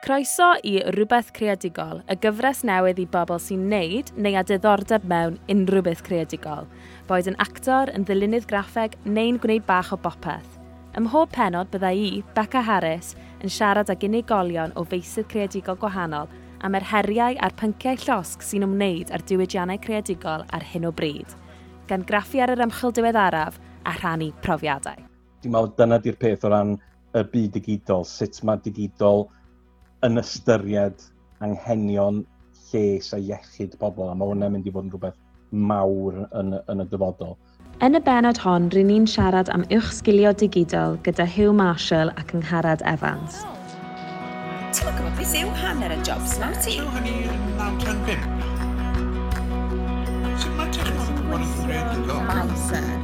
Croeso i Rhywbeth Creadigol, y gyfres newydd i bobl sy'n neud neu a diddordeb mewn unrhyw beth creadigol, boed yn actor, yn ddilynydd graffeg neu'n gwneud bach o bopeth. Ym mhob penod byddai i, Becca Harris, yn siarad ag unigolion o feisydd creadigol gwahanol am yr heriau a'r pynciau llosg sy'n ymwneud â'r diwydiannau creadigol ar hyn o bryd, gan graffu ar yr ymchwil diweddaraf a rhannu profiadau. Dwi'n meddwl dyna di'r peth o ran y byd digidol, sut mae digidol yn ystyried anghenion lles a iechyd pobl, a mae hwnna'n mynd i fod yn rhywbeth mawr yn, yn y dyfodol. Yn y benod hon, rydyn ni'n siarad am uwch sgilio digidol gyda Hugh Marshall ac Angharad Evans. Ti'n gwybod beth yw hanner y jobs yma, ti? Ti'n hynny yn 995. Sut mae technolog yn rhaid i go? Amser yn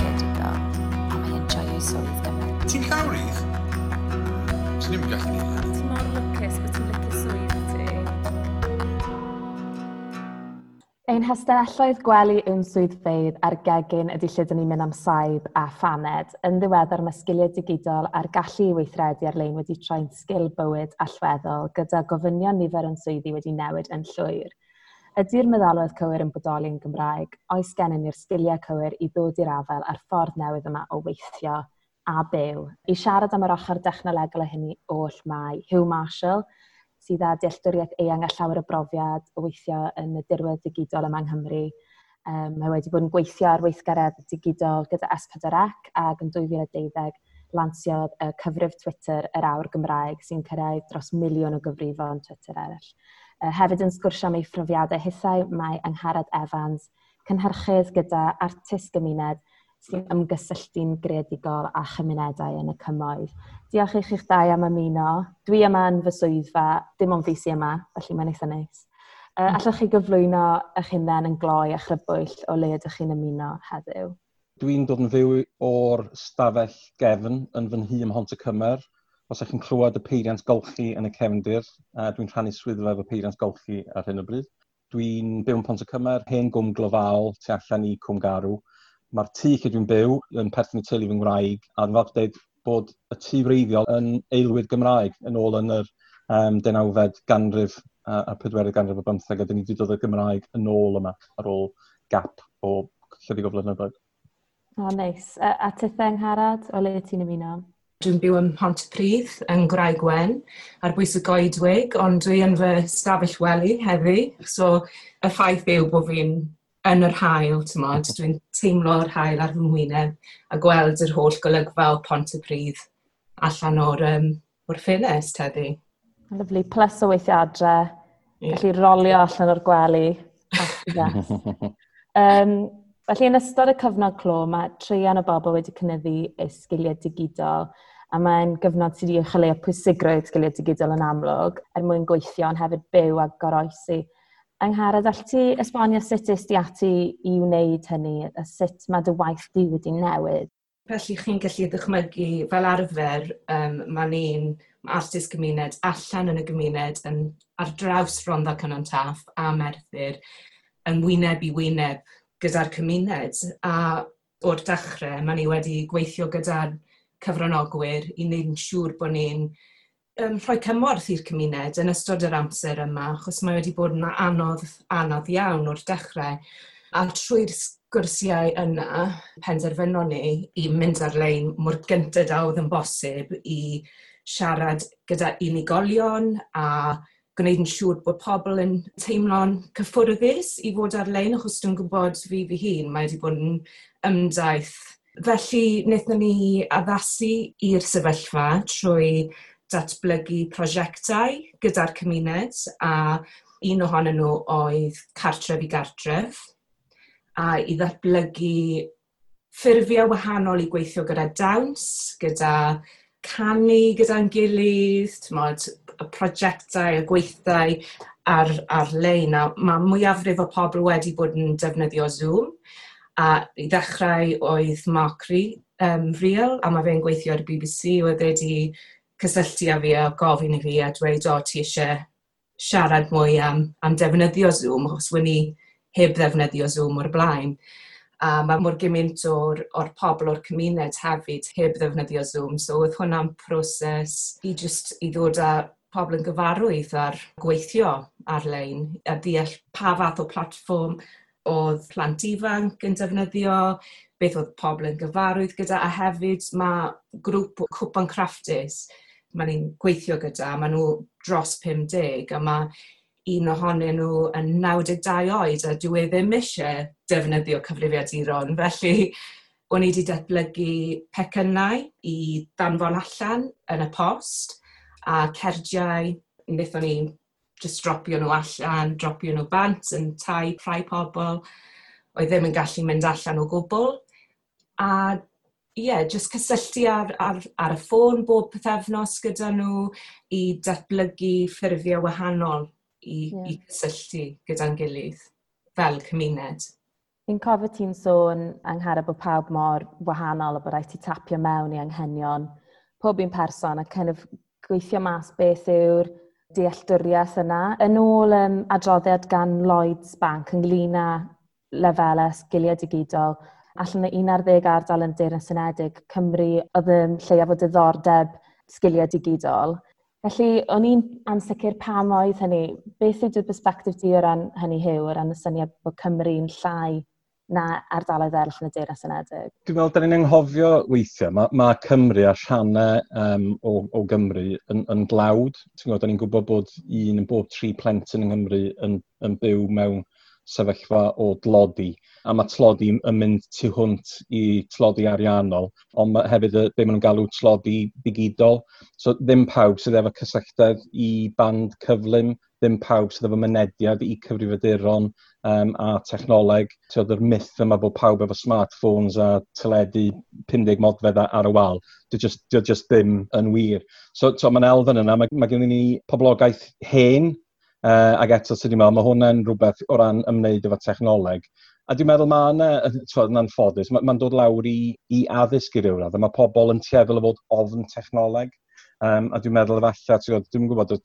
rhaid i go. A mae'n joio swydd gyfer. Ti'n llawrydd? Swn i'n gallu gwneud lwcus bod ti'n lwcus swydd ti? Ein hastanelloedd gwely yw'n swyddfeydd ar gegin ydy lle dyn ni'n mynd am saib a phaned, yn ddiweddar mae sgiliau digidol a'r gallu i weithredu ar-lein wedi troi'n sgil bywyd allweddol gyda gofynion nifer yn swyddi wedi newid yn llwyr. Ydy'r meddalwedd cywir yn bodoli yn Gymraeg? Oes gennym ni'r sgiliau cywir i ddod i'r afel a'r ffordd newydd yma o weithio a byw. I siarad am yr ochr dechnolegol o hynny oll mae Hugh Marshall, sydd â dealltwriaeth eang a llawer o brofiad o weithio yn y dirwedd digidol yma yng Nghymru. Um, mae wedi bod yn gweithio ar weithgaredd digidol gyda S4C ac yn 2012 lansiodd y cyfrif Twitter yr awr Gymraeg sy'n cyrraedd dros miliwn o gyfrifon Twitter eraill. Uh, hefyd yn sgwrsio am ei phrofiadau hithau mae Angharad Evans, cynhyrchydd gyda artist gymuned sy'n ymgysylltu'n greadigol a chymunedau yn y cymoedd. Diolch i chi'ch dau am ymuno. Dwi yma yn fy swyddfa, dim ond fi sy yma, felly mae'n eitha neis. Uh, allwch chi gyflwyno eich hunain yn gloi a chrybwyll o le ydych chi'n ymuno heddiw? Dwi'n dod yn fyw o'r stafell gefn yn fy nhŷ ym Hont y Cymer. Os ydych chi'n clywed y peiriant golchi yn y cefndir, uh, dwi'n rhannu swyddfa efo peiriant golchi ar hyn o bryd. Dwi'n byw yn Pont y Cymer, hen gwm glyfaol tu allan i Cwm Garw. Mae'r tŷ lle dwi'n byw yn perthyn i teulu fy Ngwraig, a dwi'n falch dweud bod y tŷ wreiddiol yn aelwyd Gymraeg yn ôl yn yr um, denawfed ganrif uh, a pedwerydd ganrif o bymtheg, a dyn ni wedi dod y Gymraeg yn ôl yma ar ôl gap o chydig o flynyddoedd. O, oh, neis. Nice. A, a titheng Harad, o le ti'n ymuno? Dwi'n byw ym Pontypridd yn Graig Wen ar bwys y goedwig, ond dwi yn fy stafell wely heddi. So, y ffaith yw bod fi'n yn yr haul, tymod. Mhm. Dwi'n teimlo'r hael ar fy mwyneb a gweld yr holl golygfa o pont y pryd allan o'r, um, o'r ffenest heddi. Lyflu, plus o weithio adre, yeah. gallu rolio allan o'r gwely. um, felly, yn ystod y cyfnod clo, mae treian o bobl wedi cynyddu eu sgiliau digidol a mae'n gyfnod sydd wedi uchelio pwysigrwydd sgiliau digidol yn amlwg er mwyn gweithio ond hefyd byw a goroesi Angharad, all ti esbonio sut ys di ati i wneud hynny a sut mae dy waith di wedi newid? Felly chi'n gallu ddychmygu fel arfer um, mae ni'n artist gymuned allan yn y gymuned yn ar draws Rhondda Cynon Taff a Merthyr yn wyneb i wyneb gyda'r cymuned a o'r dechrau mae ni wedi gweithio gyda'r cyfranogwyr i wneud yn siŵr bod ni'n um, rhoi cymorth i'r cymuned yn ystod yr amser yma, achos mae wedi bod yn anodd, anodd iawn o'r dechrau. A trwy'r sgwrsiau yna, penderfynon ni i mynd ar-lein mor gyntaf a oedd yn bosib i siarad gyda unigolion a gwneud yn siŵr bod pobl yn teimlo'n cyffwrddus i fod ar-lein, achos dwi'n gwybod fi fy hun, mae wedi bod yn ymdaith Felly, wnaethon ni addasu i'r sefyllfa trwy datblygu prosiectau gyda'r cymuned a un ohonyn nhw oedd cartref i gartref a i ddatblygu ffurfiau wahanol i gweithio gyda dawns, gyda canu gyda'n gilydd, tmod, y prosiectau, y gweithdau ar, ar-lein. A mae mwyafrif o pobl wedi bod yn defnyddio Zoom. A i ddechrau oedd Mark Rhi, um, Real a mae fe'n gweithio ar y BBC, oedd wedi cysylltu â fi a gofyn i fi a dweud o ti eisiau siarad mwy am, am defnyddio Zoom os wyn ni heb ddefnyddio Zoom o'r blaen. A mae mor gymaint o'r, or pobl o'r cymuned hefyd heb ddefnyddio Zoom. So oedd hwnna'n proses i just i ddod â pobl yn gyfarwydd ar gweithio ar-lein a deall pa fath o platfform oedd plant ifanc yn defnyddio, beth oedd pobl yn gyfarwydd gyda, a hefyd mae grŵp o cwpan craftus mae ni'n gweithio gyda, maen nhw dros 50 a mae un ohonyn nhw yn 92 oed a dwi e ddim eisiau defnyddio cyfrifiaduron. Felly, o'n i wedi datblygu pecynnau i danfon allan yn y post a cerdiau, wnaethon ni just dropio nhw allan, dropio nhw bant yn tai prai pobl oedd ddim yn gallu mynd allan o gwbl. A ie, jyst cysylltu ar, ar, ar y ffôn bob pethefnos gyda nhw i datblygu ffurfiau wahanol i, yeah. i cysylltu gyda'n gilydd fel cymuned. Fi'n cofio ti'n sôn angharad bod pawb mor wahanol a bod rhaid ti tapio mewn i anghenion pob un person a kind of gweithio mas beth yw'r dealltwriaeth yna. Yn ôl um, adroddiad gan Lloyds Bank ynglyn â lefelau sgiliau digidol, allan o 11 ardal yn Deyrnas synedig Cymru oedd yn lleiaf o diddordeb sgiliau digidol. Felly, o'n i'n ansicr pam oedd hynny. Beth yw'r perspektif di o ran hynny hyw, o ran y syniad bod Cymru'n llai na ardaloedd eraill yn y Deyrnas Unedig? Dwi'n meddwl, da ni'n anghofio weithiau. Mae, mae Cymru a rhannau um, o, o Gymru yn, yn glawd. Ti'n gwybod, da ni'n gwybod bod un yn bob tri plentyn yng Nghymru yn, yn byw mewn sefyllfa o dlodi, a mae tlodi yn mynd tu hwnt i tlodi ariannol, ond mae hefyd y, be maen nhw'n galw tlodi digidol. So ddim pawb sydd efo cysylltedd i band cyflym, ddim pawb sydd efo mynediad i cyfrifiaduron um, a technoleg. So yr myth yma bod pawb efo smartphones a teledu 50 modfedd ar y wal. Dio just, dio just ddim yn wir. So, so mae'n elfen yna, mae, mae gen i ni poblogaeth hen Uh, ac eto, sydd wedi meddwl, mae hwnna'n rhywbeth o ran ymwneud efo technoleg. A dwi'n meddwl mae yna, yn anffodus, mae'n ma dod lawr i, i addysg i ryw radd, a mae pobl yn tueddol o fod ofn technoleg. Um, a dwi'n meddwl efallai, dwi'n gwybod,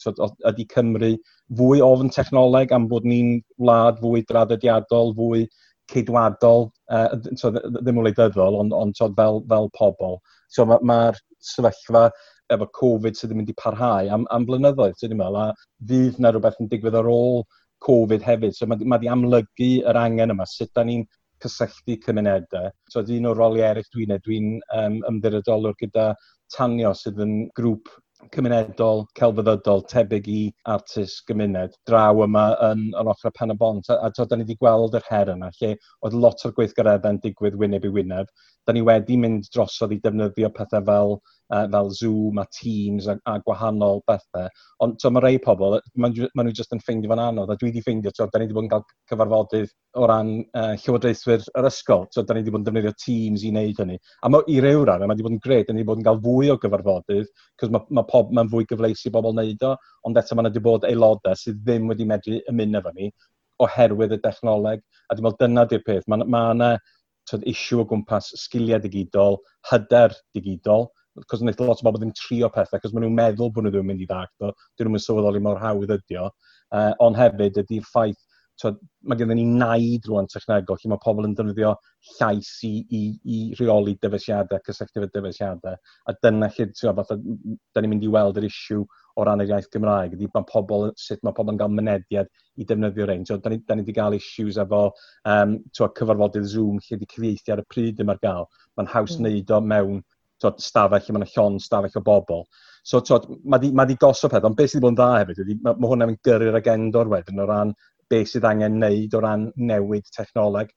ydy Cymru fwy ofn technoleg am bod ni'n wlad fwy draddodiadol, fwy ceidwadol, uh, twyd, ddim wleidyddol, ond on, twyd, fel, fel pobl. So mae'r ma sefyllfa efo Covid sydd yn mynd i parhau am, am blynyddoedd, sydd meddwl, a fydd na rhywbeth yn digwydd ar ôl Covid hefyd. So mae, mae di amlygu yr angen yma, sut da ni'n cysylltu cymunedau. So ydy un o'r roli eraill dwi'n neud, dwi'n um, ymddirodolwr gyda Tanio sydd yn grŵp cymunedol, celfyddydol, tebyg i artist gymuned, draw yma yn, yn ochr y pen y bont. A, a to, da ni wedi gweld yr her yna, lle oedd lot o'r gweithgareddau'n digwydd wyneb i wyneb. Da ni wedi mynd drosodd i defnyddio pethau fel uh, fel Zoom a Teams a, a gwahanol bethau. Ond so, mae rei pobl, maen ma nhw jyst yn ffeindio fan anodd, a dwi wedi ffeindio, so, da ni wedi bod yn cael cyfarfodydd o ran uh, llywodraethwyr yr ysgol, so, da ni wedi bod yn defnyddio Teams i wneud hynny. A ma, i rew ran, mae wedi bod yn gred, da ni wedi bod yn cael fwy o gyfarfodydd, cos mae ma pob, ma fwy gyfleus i bobl wneud o, ond eto mae wedi bod aelodau sydd ddim wedi medru ymuno efo ni, oherwydd y dechnoleg. A dwi'n meddwl dyna di'r peth. Mae yna ma, ma issue o gwmpas sgiliau digidol, hyder digidol, cos wnaeth lot o bobl ddim trio pethau, cos maen nhw'n meddwl bod nhw ddim yn mynd i ddag, o, dyn nhw'n sylweddoli mor hawdd ydi o. Uh, ond hefyd ydy'r ffaith, twyd, mae gennym ni naid rwan technegol, lle mae pobl yn defnyddio llais i, i, i rheoli dyfeisiadau, cysylltu fy dyfeisiadau, a dyna lle, ti'n fath, da ni'n mynd i weld yr isiw o ran yr iaith Gymraeg, ydy mae pobl, sut mae pobl yn cael mynediad i defnyddio rhain. So, da ni wedi cael issues efo um, cyfarfodydd Zoom lle wedi cyfieithu ar y pryd yma'r gael. Mae'n haws mm. wneud o mewn tod, stafell, mae yna llon stafell o bobl. So, tod, mae di, ma di gosod peth, ond beth sydd wedi bod yn dda hefyd, ydy, mae, mae hwnna'n gyrru'r agendor wedyn o ran beth sydd angen wneud o ran newid technoleg.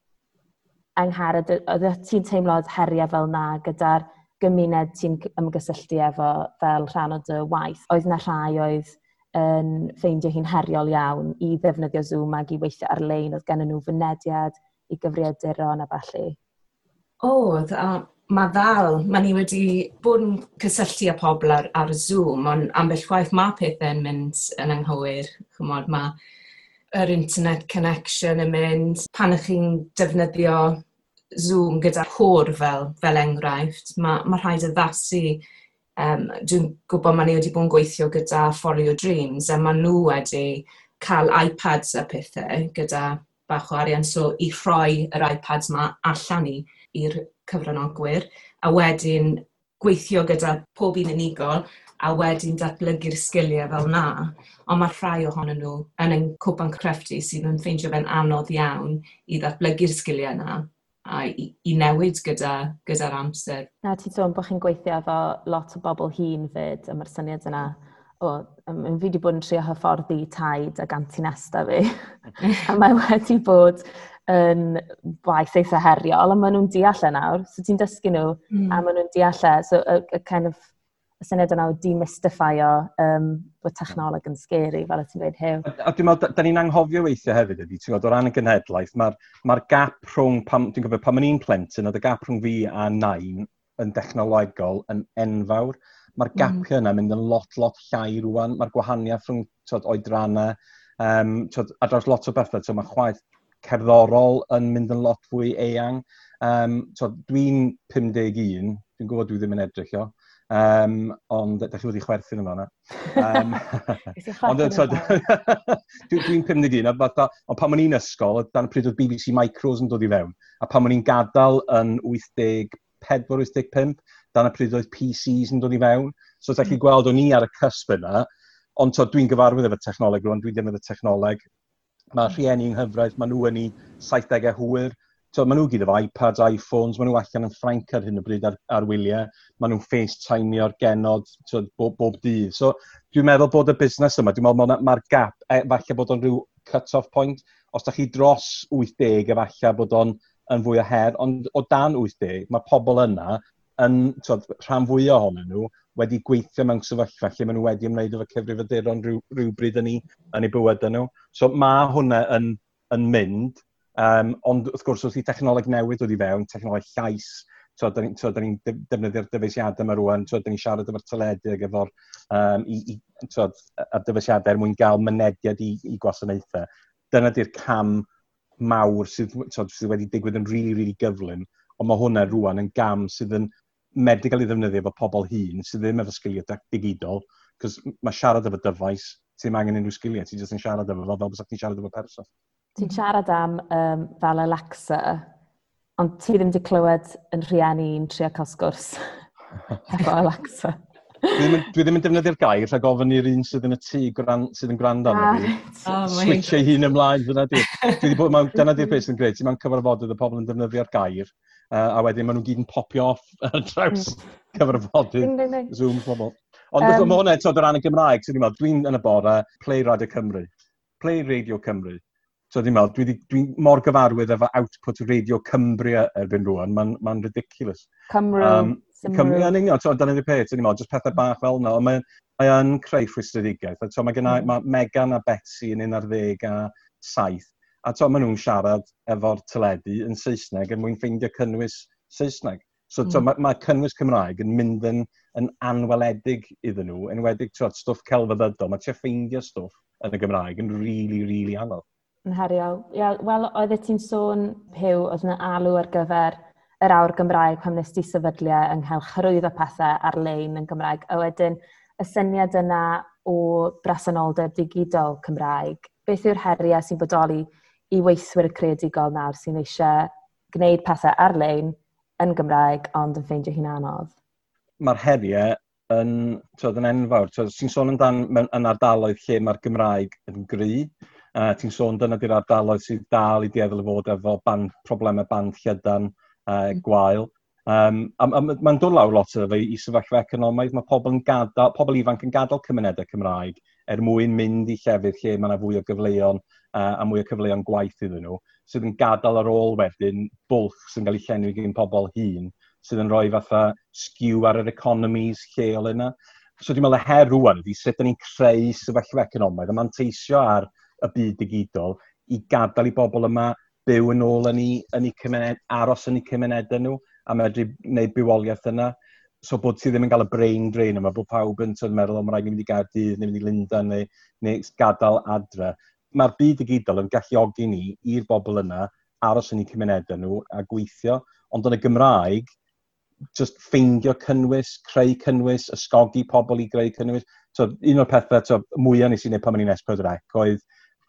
Angharad, oedd ti'n teimlo heriau fel na gyda'r gymuned ti'n ymgysylltu efo fel rhan o dy waith? Oedd na rhai oedd yn ffeindio hi'n heriol iawn i ddefnyddio Zoom ac i weithio ar-lein, oedd gen nhw fynediad i gyfriaduron a falle? Oedd, a mae ddal, mae ni wedi bod yn cysylltu â pobl ar, ar Zoom, ond ambell waith mae pethau'n mynd yn anghywir. Chymod, mae yr internet connection yn mynd. Pan ych chi'n defnyddio Zoom gyda hwr fel, fel enghraifft, mae, mae rhaid addasu Um, dwi'n gwybod mae ni wedi bod yn gweithio gyda For Your Dreams a mae nhw wedi cael iPads a pethau gyda bach o arian so i rhoi yr iPads yma allan i i'r cyfranogwyr, a wedyn gweithio gyda pob un unigol a wedyn datblygu'r sgiliau fel na. Ond mae rhai ohonyn nhw yn ein cwpan crefftu sydd yn ffeindio fe'n anodd iawn i ddatblygu'r sgiliau yna a i, i newid gyda'r gyda, gyda amser. Na, ti'n sôn bod chi'n gweithio efo lot o bobl hun fyd, a mae'r syniad yna o, um, fi wedi bod yn trio hyfforddi taid ag antinesta fi. a mae wedi bod yn waith eitha heriol, a maen nhw'n deall e nawr. So ti'n dysgu nhw, mm. a maen nhw'n deall e. So y, y kind of y syniad yna o demystifio um, bod technoleg yn scary, fel y ti'n dweud hew. A, a dwi'n meddwl, da ni'n anghofio weithio hefyd ydy, ti'n gwybod, o ran y genhedlaeth, mae'r ma gap rhwng, pam, dwi'n gwybod, pan o'n i'n plentyn, oedd y gap rhwng fi a nain yn dechnolegol yn enfawr. Mae'r gapio mm. yna mynd yn lot, lot llai rwan. Mae'r gwahaniaeth rhwng oedrannau, um, tyd, a dros lot o bethau, so mae chwaith cerddorol yn mynd yn lot fwy eang. Um, so, dwi'n 51, dwi'n gwybod dwi ddim yn edrych o, um, ond da chi wedi chwerthin yma hwnna. Um, ond so, dwi'n 51, ond pan o'n i'n ysgol, dan y pryd oedd BBC Micros yn dod i fewn, a pan o'n i'n gadael yn 84-85, dan y pryd oedd PCs yn dod i fewn. So, ydych chi gweld o'n i ar y cysb yna, ond dwi'n gyfarwydd efo technoleg rwan, dwi ddim efo technoleg, mae rhieni yng nghyfraith, maen nhw yn ei 70au hwyr. So, maen nhw gyd efo iPads, iPhones, maen nhw allan yn Ffrainc ar hyn o bryd ar, ar wyliau. Maen nhw'n FaceTimeio'r genod so, bob, bob dydd. So, dwi'n meddwl bod y busnes yma, dwi'n meddwl mae'r ma gap, e, falle bod o'n rhyw cut-off point. Os da chi dros 80, efallai bod o'n yn fwy o her, ond o dan 80, mae pobl yna yn twod, rhan fwy ohonyn nhw wedi gweithio mewn sefyllfa lle maen nhw wedi ymwneud efo cyfrifiaduron rhyw, rhywbryd yn ei, yn eu bywydau nhw. So mae hwnna yn, yn mynd, um, ond wrth gwrs wrth i technoleg newydd wedi fewn, technoleg llais, so da ni'n ni defnyddio'r dyfeisiadau yma rwan, so da ni'n siarad efo'r teledu ac efo'r um, i, i, so, ar dyfeisiadau er mwyn gael mynediad i, i gwasanaethau. Dyna di'r cam mawr sydd, so, sydd wedi digwydd yn rili, really, rili really gyflym, ond mae hwnna rwan yn gam sydd yn medru cael ei ddefnyddio efo pobl hun sydd ddim efo sgiliau digidol, cos mae siarad efo dyfais, ti'n angen unrhyw sgiliau, ti'n jyst yn siarad efo fel bys ti'n siarad efo person. Ti'n siarad am um, fel Alexa, ond ti ddim wedi clywed yn rhieni i'n trio cael sgwrs efo Alexa. dwi, ddim, yn defnyddio'r gair rhag ofyn i'r un sydd yn y tŷ gran, sydd yn gwrando arno fi. Ah, oh Switch ei hun ymlaen, dyna di. dwi bod, dyna di'r beth sy'n greu, Ti'n ma'n cyfarfodydd y pobl yn defnyddio'r gair uh, a wedyn maen nhw gyd yn popio off ar draws hmm. cyfarfodydd Zoom pobl. Ond um, mae hwnna eto o ran y Gymraeg, so dwi'n dwi'n yn y bore, Play Radio Cymru, Play Radio Cymru. So dwi'n meddwl, dwi'n dwi mor gyfarwydd efo output Radio Cymru e- erbyn rwan, mae'n ma, ridiculous. Cymru. Um, Cymru. Yn union, so, dyna di peth, dwi'n meddwl, jyst pethau bach fel yna, ond mae'n mae creu rhwystredigaeth. So, mae, mm. mae Megan a Betsy yn un ar ddeg a saith a to maen nhw'n siarad efo'r teledu yn Saesneg yn mwyn ffeindio cynnwys Saesneg. So mm. mae ma cynnwys Cymraeg yn mynd yn, yn anweledig iddyn nhw, enwedig to, stwff celfyddydol. Mae ti'n ffeindio stwff yn y Gymraeg yn rili, really, rili really anodd. Yn heriol. Ia, wel, oeddet ti'n sôn, Phew, oedd yna alw ar gyfer yr awr Gymraeg pan nes ti sefydliau ynghylch hyrwyddo pethau ar-lein yn Gymraeg. A wedyn, y syniad yna o bresenoldeb digidol Cymraeg, beth yw'r heriau sy'n bodoli i weithwyr creadigol nawr sy'n eisiau gwneud pethau ar-lein yn Gymraeg ond yn ffeindio hi'n anodd? Mae'r heriau yn, twyd, yn enfawr. Ti'n sôn amdan mewn, yn ardaloedd lle mae'r Gymraeg yn gry. Uh, ti'n sôn dyna di'r ardaloedd sydd dal i dieddol y fod efo band, problemau band llydan uh, gwael. Um, a, a mae'n dod lawr lot o fe i sefyllfa economaidd. Mae pobl, yn gadal, pobl ifanc yn gadael cymunedau Cymraeg er mwyn mynd i llefydd lle mae yna fwy o gyfleon uh, a mwy o cyfleoedd gwaith iddyn nhw, sydd yn gadael ar ôl wedyn bwlch sy'n cael ei llenwi gen pobl hun, sydd yn rhoi fatha sgiw ar yr economies lleol yna. So dwi'n meddwl y her rwan ydy sut ni'n creu sefyllfa economaidd a manteisio ar y byd digidol i gadael i bobl yma byw yn ôl yn eu, yn eu cymuned, aros yn eu cymunedau nhw a medru gwneud bywoliaeth yna. So bod ti ddim yn cael y brain drain yma, bod pawb yn meddwl, o, mae rhaid i mynd i Gaerdydd, neu mynd i Lundain, neu, neu gadael adre mae'r byd digidol yn galluogi ni i'r bobl yna aros yn eu cymunedau nhw a gweithio, ond yn y Gymraeg, just ffeindio cynnwys, creu cynnwys, ysgogi pobl i greu cynnwys. So, un o'r pethau so, mwyaf nes i wneud pan o'n i'n S4C oedd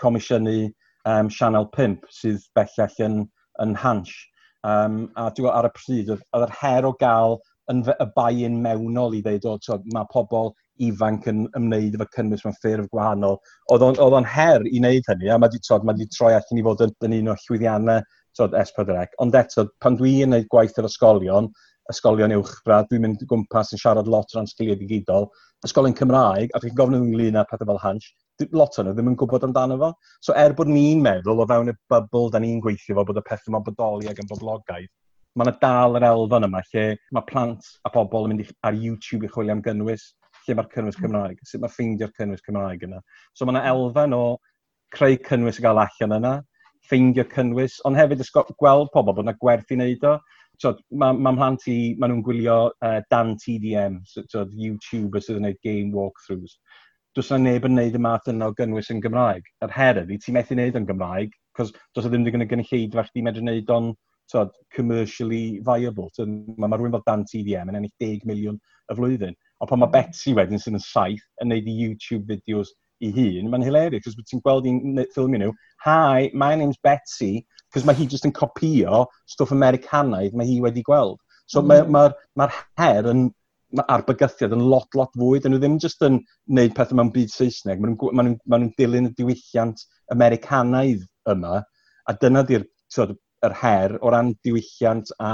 comisiynu um, Sianel 5 sydd bellach yn, yn hans. Um, a dwi'n ar y pryd, oedd yr her o gael yn y bai-in mewnol i ddeud, o, so, mae pobl ifanc yn ymwneud efo cynnwys mewn ffurf gwahanol. Oedd o'n her i wneud hynny, a mae wedi ma, troi allan i fod yn, yn un o llwyddiannau tod, S4C. Ond eto, pan dwi yn gwneud gwaith yr ysgolion, ysgolion uwchradd, dwi'n mynd gwmpas yn siarad lot o ran sgiliau digidol, ysgolion Cymraeg, a dwi'n gofyn ynglyn â pethau fel hans, lot o'n nhw ddim yn gwybod amdano fo. So er bod ni'n meddwl o fewn y bybl da ni'n gweithio fo bod y pethau yma bodoli ac yn boblogaidd, mae yna dal yr elfen yma lle mae plant a pobl yn mynd ar YouTube i chwilio am gynnwys lle mae'r cynnwys hmm. Cymraeg, sut mae ffeindio'r cynnwys Cymraeg yna. So mae yna elfen o creu cynnwys i gael allan yna, ffeindio cynnwys, ond hefyd gweld pobl bod yna gwerth i wneud o. So, mae ma mhlant i, maen nhw'n gwylio uh, dan TDM, so, so YouTuber sydd yn gwneud game walkthroughs. Does yna neb yn gwneud y math yna o gynnwys yn Gymraeg. Yr her ydy, ti'n methu wneud yn Gymraeg, cos does yna ddim yn o gynulleidfa chdi medru wneud o'n tod, commercially viable. So, mae ma rhywun fel Dan TDM yn ennill 10 miliwn y flwyddyn. Ond pan mae mm-hmm. Betsy wedyn sy'n yn saith yn neud i YouTube videos i hun, mae'n hilarious, cos ti'n gweld i'n ffilmio nhw, Hi, my name's Betsy, cos mae hi just yn copio stwff Americanaidd mae hi wedi gweld. So mm. mae'r ma, mm-hmm. ma, her yn, ma, a'r bygythiad yn lot, lot fwy. Dyn nhw ddim just yn neud pethau mewn byd Saesneg. Maen nhw'n ma nhw, ma nhw dilyn y diwylliant Americanaidd yma. A dyna di'r yr her o ran diwylliant a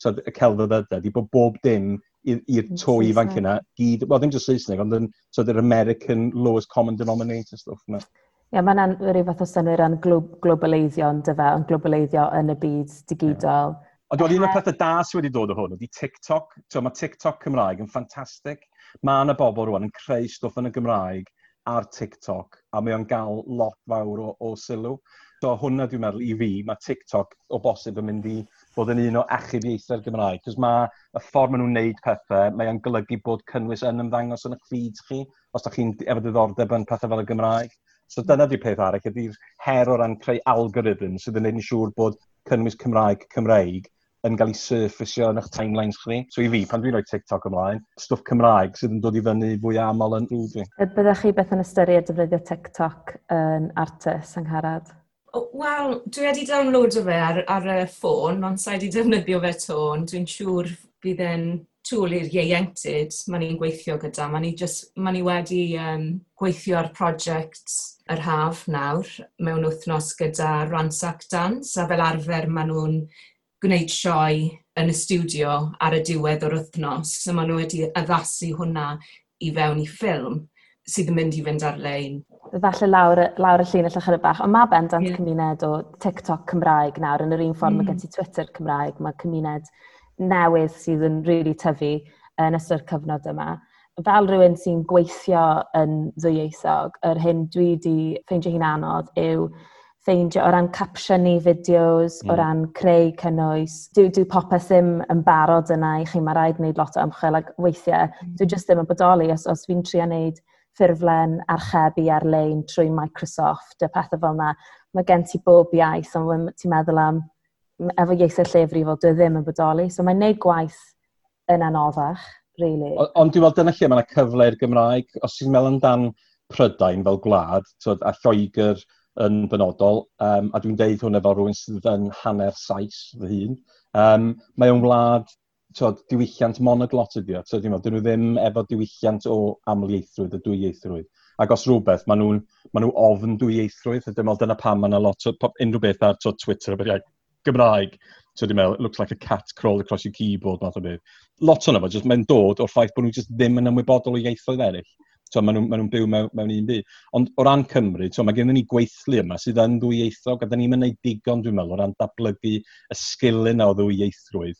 tyd, y celfyddydau, di bod bob dim i'r to ifanc yna, gyd, well, ddim just Saesneg, ond yn so their American lowest common denominator stuff yna. Ie, yeah, mae'n rhyw fath o synwyr yn globaleiddio yn dyfa, yn globaleiddio yn y byd digidol. Yeah. Ond dwi'n un o'r pethau da sydd wedi dod o hwn ydy TikTok. So, mae TikTok Cymraeg yn ffantastig. Mae yna bobl rwan yn creu stwff yn y Gymraeg ar TikTok a mae o'n gael lot fawr o, o sylw. So hwnna dwi'n meddwl i fi, mae TikTok o bosib yn mynd i bod yn un o achub ieithau'r Gymraeg. Cos mae y ffordd maen nhw'n wneud pethau, mae o'n golygu bod cynnwys yn ymddangos yn y feed chi, os da chi'n efo diddordeb yn pethau fel y Gymraeg. So dyna di peth arall, ydy'r her o ran creu algorithm sydd yn gwneud yn siŵr bod cynnwys Cymraeg Cymreig yn cael ei surfisio yn eich timelines chi. So i fi, pan dwi'n rhoi TikTok ymlaen, stwff Cymraeg sydd yn dod i fyny fwy aml yn rhywfi. Byddech chi beth yn ystyried defnyddio TikTok yn artist yng Ngharad? Wel, dwi wedi downloadio fe ar, ar y ffôn, ond sa'i wedi defnyddio fe to, ond dwi'n siŵr bydd e'n tŵl i'r ieuenctid ma'n ni'n gweithio gyda. Ma'n ni, just, ma ni wedi um, gweithio ar prosiect yr haf nawr mewn wythnos gyda Ransac Dance, a fel arfer maen nhw'n gwneud sioe yn y stiwdio ar y diwedd o'r wythnos, so maen nhw wedi addasu hwnna i fewn i ffilm sydd yn mynd i fynd ar-lein. Falle lawr, lawr y llun allach yna bach, ond mae bendant yeah. cymuned o TikTok Cymraeg nawr, yn yr un ffordd mm. mae gen ti Twitter Cymraeg, mae cymuned newydd sydd yn rili really tyfu yn ystod cyfnod yma. Fel rhywun sy'n gweithio yn ddwyieithog, yr hyn dwi wedi ffeindio hi'n anodd yw ffeindio o ran capsiwn fideos, mm. o ran creu cynnwys. Dwi, dwi popeth ddim yn barod yna i chi, mae rhaid wneud lot o ymchwil ac weithiau. Mm. Dwi jyst ddim yn bodoli os, os fi'n trio wneud ffurflen archebu ar-lein trwy Microsoft a pethau fel yna. Mae gen ti bob iaith, ond ti'n meddwl am efo ieithau llefrifol, dwi e ddim yn bodoli. So mae'n neud gwaith yn anoddach, really. Ond dwi'n meddwl dyna lle mae yna cyfle i'r Gymraeg. Os ti'n meddwl amdan Prydain fel gwlad, twyd, a Lloegr yn benodol, um, a dwi'n deud hwnna fel rhywun sydd yn hanner Saes fy hun, um, mae o'n wlad tod, diwylliant monoglot ydi o. So, dyn nhw ddim efo diwylliant o amlieithrwydd, y dwyieithrwydd. Ac os rhywbeth, maen nhw'n ma nhw ofn dwyieithrwydd, a dyma dyna pam maen nhw lot o unrhyw beth ar to Twitter, a iaith Gymraeg. So dwi'n meddwl, it looks like a cat crawled across your keyboard, math o beth. Lot o'n efo, mae'n dod o'r ffaith bod nhw just ddim yn ymwybodol o ieithoedd eraill. So, maen nhw'n ma nhw byw mewn, mewn un byd. Ond o ran Cymru, so, mae gennym ni gweithlu yma sydd yn ddwyieithog, a da ni'n mynd digon, dwi'n meddwl, o ran datblygu y sgilyn o ddwyieithrwydd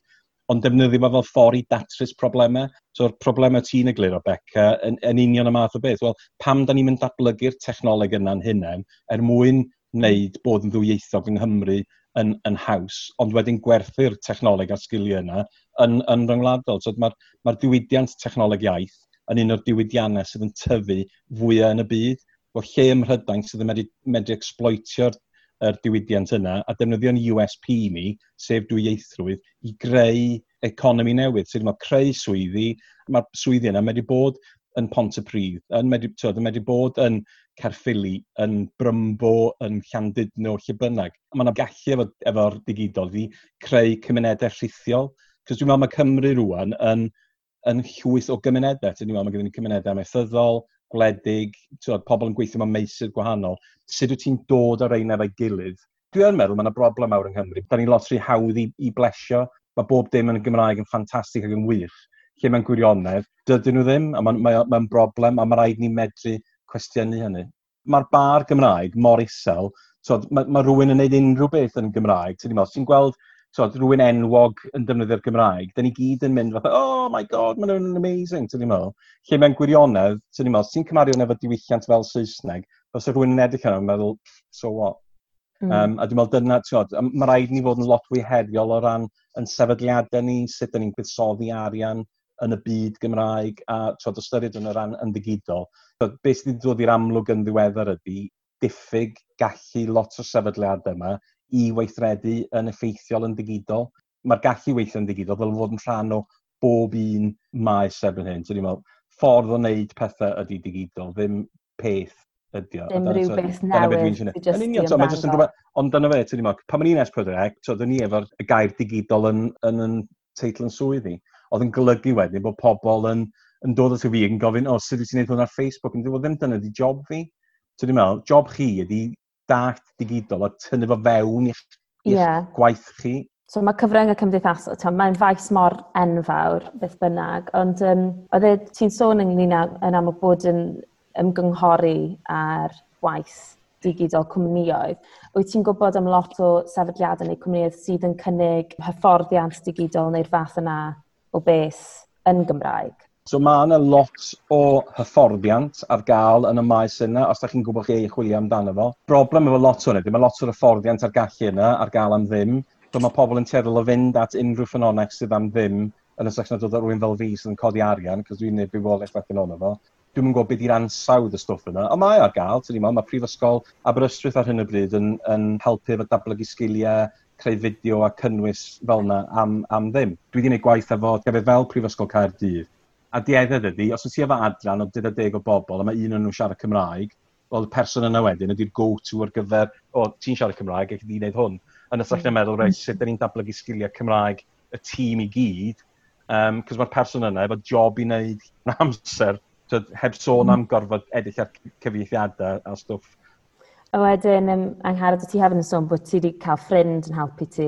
ond defnyddio fe fel ffordd i datrys problemau. So'r problemau ti'n egluro, Beca, yn, yn union y math o beth. Wel, pam da ni'n mynd datblygu'r technoleg yna'n hunain er mwyn wneud bod yn ddwyieithog yng Nghymru yn, yn haws, ond wedyn gwerthu'r technoleg a sgiliau yna yn, yn ryngwladol. So, Mae'r ma diwydiant technoleg iaith yn un o'r diwydiannau sydd yn tyfu fwyaf yn y byd. Wel, lle ym Mhrydain sydd yn medru, medru exploitio'r yr diwydiant yna a defnyddio'n USP ni, sef dwy ieithrwydd, i greu economi newydd. sef mae creu swyddi, mae'r swyddi yna wedi bod yn Pontypridd, yn medru, tywed, yn medru bod yn Cerffili, yn Brymbo, yn Llandudno, lle bynnag. Mae yna gallu efo, efo'r digidol i creu cymunedau rhithiol, cos dwi'n meddwl mae Cymru rwan yn, yn llwyth o gymunedau. Dwi'n meddwl mae gen i cymunedau methyddol, gwledig, tywed, pobl yn gweithio mewn meisydd gwahanol, sut wyt ti'n dod ar ein efo'i gilydd? Dwi yn meddwl mae yna broblem awr yng Nghymru. Da ni'n lot rhy hawdd i, i blesio. Mae bob dim yn y Gymraeg yn ffantastig ac yn wych. Lle mae'n gwirionedd, dydyn nhw ddim, a mae'n mae, mae broblem, a mae rhaid ni medru cwestiynu hynny. Mae'r bar Gymraeg mor isel, so, mae, mae rhywun yn gwneud unrhyw beth yn Gymraeg. Ti'n gweld so, rhywun enwog yn defnyddio'r Gymraeg, da ni gyd yn mynd fatha, oh my god, maen nhw'n amazing, ti'n meddwl. Lle mewn gwirionedd, ti'n meddwl, ti'n cymaru efo diwylliant fel Saesneg, os yw rhywun yn edrych yna, meddwl, so what? Mm. Um, a dwi'n meddwl dyna, ti'n mae rhaid ni fod yn lot fwy heriol o ran yn sefydliadau ni, sut da ni'n gwyddsoddi arian yn y byd Gymraeg, a ti'n ystyried yn y ran yn yndigidol. Beth sydd wedi dod i'r amlwg yn ddiweddar ydy, diffyg gallu lot o sefydliadau yma i weithredu yn effeithiol yn digidol. Mae'r gallu weithio yn digidol fel fod yn rhan o bob un maes erbyn hyn. So, meddwl, ffordd o wneud pethau ydy digidol, ddim peth ydy o. Dim rhywbeth newydd. Yn union, so, mae jyst yn rhywbeth, ond dyna fe, ti'n meddwl, pan mae'n un S4C, so, dyn ni efo'r gair digidol yn, yn, yn teitl yn swyddi, oedd yn golygu wedyn bod pobl yn, yn dod at y fi yn gofyn, o, sut wyt ti'n gwneud hwn ar Facebook? Yn dweud, ddim dyna di job fi. So, ti'n meddwl, job chi ydy dallt digidol a tynnu fo fewn i'ch yeah. gwaith chi? So mae cyfryngau cymdeithasol, mae'n faes mor enfawr, beth bynnag, ond um, oedd e, ti'n sôn ynglyn â, yn amlwg bod yn ymgynghori ar waith digidol cwmnioedd. Wyt ti'n gwybod am lot o sefydliadau neu cwmnioedd sydd yn cynnig hyfforddiant digidol neu'r fath yna o beth yn Gymraeg? So mae yna lot o hyfforddiant ar gael yn y maes yna, os da chi'n gwybod chi eich chwilio amdano fo. Broblem efo lot hwnna, mae lot o'r hyfforddiant ar gallu yna ar gael am ddim. So mae pobl yn teddol o fynd at unrhyw ffynonec sydd am ddim yn y section o dod o rhywun fel fi sydd yn codi arian, cos dwi'n neud bywolaeth allan o'n efo. Dwi'n yn gwybod beth i'r ansawdd y stwff yna, ond mae ar gael, ti'n meddwl, mae Prifysgol Aberystwyth ar hyn o bryd yn, yn helpu efo datblygu sgiliau creu fideo a cynnwys fel yna am, am ddim. Dwi wedi gwneud gwaith efo gyfer fel Prifysgol Caerdydd a dieddedd ydy, os wyt ti efo adran o 20 o bobl a mae un o'n nhw siarad Cymraeg, wel, y person yna wedyn ydy'r go-to ar gyfer, o, ti'n siarad Cymraeg, ac ydy'n wneud hwn. Yn ystod hmm. na meddwl, reit, sut da ni'n dablygu sgiliau Cymraeg y tîm i gyd, um, cos mae'r person yna efo job i wneud amser, tyd, heb sôn am gorfod edrych ar cyfieithiadau a stwff A wedyn, um, angharad, ti hefyd yn sôn bod ti wedi cael ffrind yn helpu ti,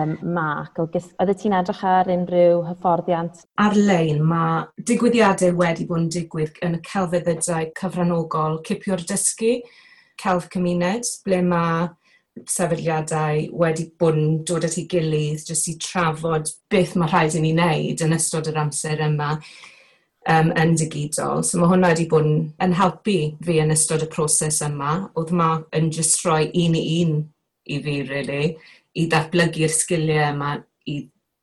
um, Mark. Oedde ti'n edrych ar unrhyw hyfforddiant? Ar-lein, mae digwyddiadau wedi bod yn digwydd yn y celfyddydau cyfranogol cipio'r dysgu, celf cymuned, ble mae sefydliadau wedi bod yn dod at ei gilydd jyst i trafod beth mae rhaid i ni wneud yn ystod yr amser yma um, yn digidol. So mae hwnna wedi bod yn, yn helpu fi yn ystod y proses yma. Oedd ma yn just rhoi un i un i fi, really, i ddatblygu'r sgiliau yma i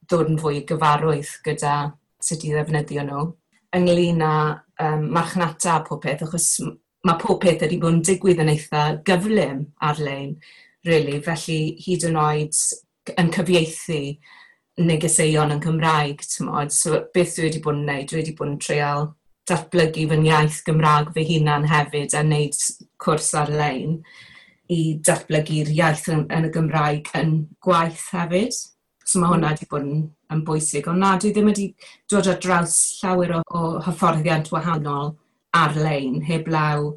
ddod yn fwy gyfarwydd gyda sut i ddefnyddio nhw. Ynglyn â um, marchnata a pob peth, achos mae pob peth wedi bod yn digwydd yn eitha gyflym ar-lein, really. Felly, hyd yn oed yn cyfieithu negeseuon yn Cymraeg, tymod. So, beth dwi wedi bod yn gwneud? Dwi wedi bod yn treol datblygu fy iaith Gymraeg fy hunan hefyd a wneud cwrs ar-lein i datblygu'r iaith yn, yn y Gymraeg yn gwaith hefyd. So mae hwnna wedi bod yn, yn bwysig. Ond na, dwi ddim wedi dod ar draws llawer o, o hyfforddiant wahanol ar-lein, heb law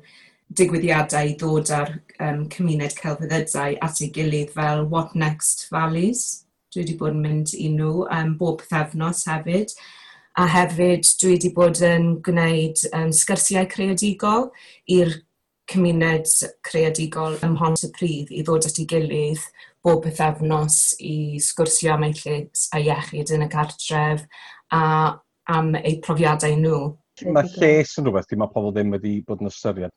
digwyddiadau i ddod ar um, cymuned celfyddydau at ei gilydd fel What Next Valleys. Dwi wedi bod yn mynd i nhw um, bob pethefnos hefyd. A hefyd dwi wedi bod yn gwneud um, sgyrsiau creadigol i'r cymuned creadigol ym Mhont y Pryd i ddod at ei gilydd bob pethefnos i sgwrsio am eu llys a iechyd yn y cartref a am eu profiadau nhw. Mae lles yn rhywbeth, mae pobl ddim wedi bod yn ystyried.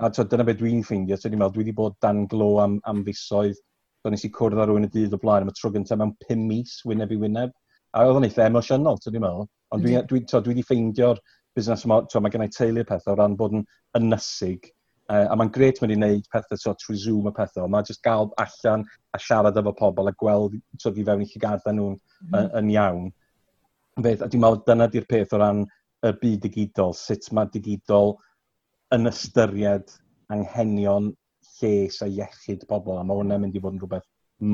A dyna beth dwi'n ffeindio, tyd, dwi wedi bod dan glo am, am fisoedd Do'n nes i cwrdd ar rhywun y dydd o blaen am y tro gyntaf mewn 5 mis wyneb i wyneb. A oedd o'n eitha emosiynol, ti'n meddwl. Ond dwi dwi, dwi, dwi, wedi ffeindio'r busnes yma, mae gennau i teulu pethau o ran bod yn ynysig. Uh, a mae'n gret mynd i wneud pethau so, trwy Zoom y pethau. Mae jyst gael allan a siarad efo pobl a gweld so, fi fewn i chi llygadau nhw'n mm -hmm. yn iawn. Beth, a dwi'n meddwl dyna di'r peth o ran y byd digidol, sut mae digidol yn ystyried anghenion lles a iechyd pobl, a mae hwnna'n mynd i fod yn rhywbeth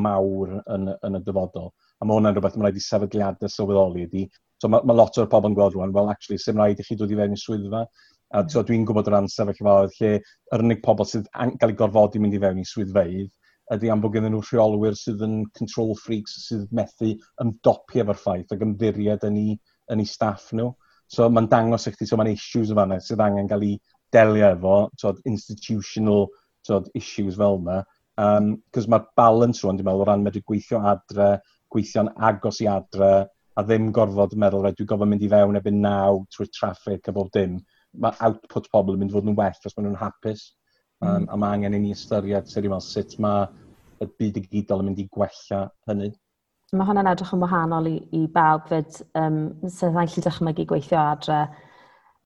mawr yn, yn y dyfodol. A mae hwnna'n rhywbeth mae'n rhaid i sefydliadau sylweddoli ydy. So mae, mae lot o'r pobl yn gweld rwan, wel, actually, sy'n rhaid i chi dod i fewn i swyddfa. A mm. so, dwi'n gwybod o ran sefyllfaoedd lle yr unig pobl sydd yn cael ei gorfod i mynd i fewn i swyddfeidd ydy am bod gennym nhw rheolwyr sydd yn control freaks sydd methu ymdopi efo'r ffaith ac ymddiried yn ei, yn ei staff nhw. So mae'n dangos i chdi, so mae'n issues o fanna sydd angen cael ei delio efo, so, institutional tyd, issues fel yna. Um, Cos mae'r balance rwan, dwi'n meddwl, o ran medru gweithio adre, gweithio'n agos i adre, a ddim gorfod meddwl, rhaid, dwi'n gofod mynd i fewn ebyn naw trwy traffic a bob dim. Mae output pobl yn mynd i fod yn well os maen nhw'n hapus. Um, mm. A mae angen i ni ystyried sut, meddwl, sut mae y byd y gydol yn mynd i gwella hynny. Mae hwnna'n edrych yn wahanol i, i bawb fyd um, sydd yn gallu dychmygu gweithio adre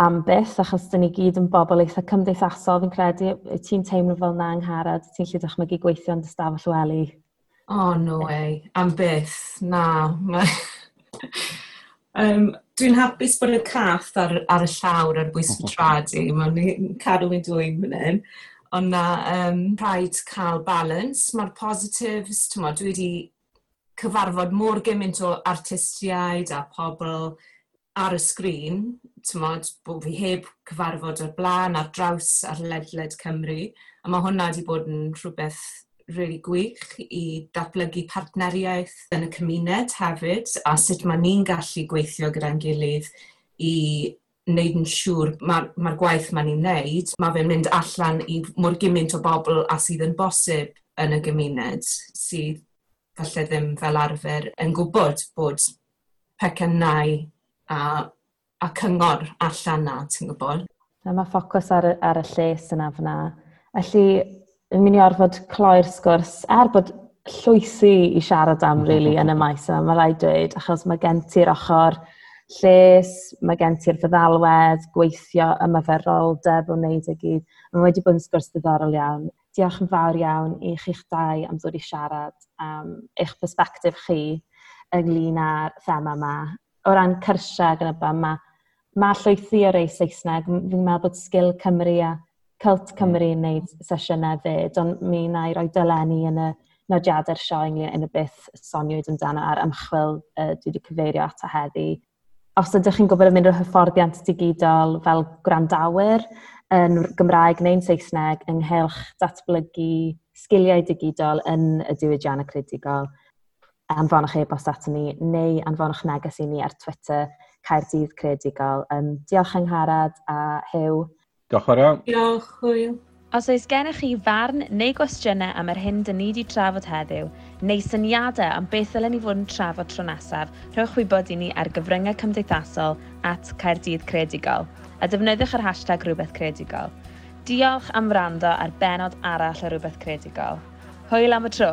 am byth, achos dyn ni gyd yn bobl eitha cymdeithasol, fi'n credu, ti'n teimlo fel na angharad, ti'n lle dychmygu gweithio yn ystafell wely? Oh, no way. Am byth. Na. um, Dwi'n hapus bod y cath ar, ar y llawr ar bwys fy tradu. Mae'n cadw fi'n dwy'n fan hyn. Ond na, um, rhaid cael balance. Mae'r positives, tyma, dwi wedi cyfarfod mor gymaint o artistiaid a pobl ar y sgrin tymod, bod fi heb cyfarfod o'r blaen, ar draws, ar ledled Cymru. A mae hwnna wedi bod yn rhywbeth really gwych i datblygu partneriaeth yn y cymuned hefyd a sut mae ni'n gallu gweithio gyda'n gilydd i wneud yn siŵr mae'r ma, ma gwaith mae ni'n wneud, mae fe'n mynd allan i mor gymaint o bobl a sydd yn bosib yn y gymuned sydd falle ddim fel arfer yn gwybod bod pecynau a a cyngor allan na, ti'n gwybod? A mae ffocws ar, ar y lles yna fyna. Felly, yn mynd i orfod cloi'r sgwrs, er bod llwysi i siarad am, really, yn y maes yma, mae rhaid dweud, achos mae gen ti'r ochr lles, mae gen ti'r feddalwedd, gweithio, ymaferoldeb o wneud y gyd. Mae wedi bod yn sgwrs diddorol iawn. Diolch yn fawr iawn i chi'ch dau am ddod i siarad am um, eich perspektif chi ynglyn â'r thema yma. O ran cyrsiau gan y yma, mae llwythi o rei Saesneg. Fi'n meddwl bod Sgil Cymru a Cult hmm. Cymru yn gwneud sesiynau fyd, ond mi na i roi dylenni yn y nodiadau'r sio ynglyn yn y byth soniwyd amdano ar ymchwil uh, dwi wedi cyfeirio at a heddi. Os ydych chi'n gofyn am unrhyw hyfforddiant digidol fel gwrandawyr yn Gymraeg neu'n Saesneg ynghylch datblygu sgiliau digidol yn y diwydiannau credigol, anfonwch e-bost ato ni neu anfonwch neges i ni ar Twitter Caerdydd Credigol. Um, diolch Angharad a Hew. Diolch yn iawn. Diolch, Hwyl. Os oes gennych chi farn neu gwestiynau am yr hyn dyn ni wedi trafod heddiw, neu syniadau am beth ddylen ni fod yn trafod tro nesaf, rhowch wybod i ni ar gyfryngau cymdeithasol at Caerdydd Credigol a defnyddiwch yr hashtag Rhywbeth Credigol. Diolch am wrando ar benod arall o Rhywbeth Credigol. Hwyl am y tro!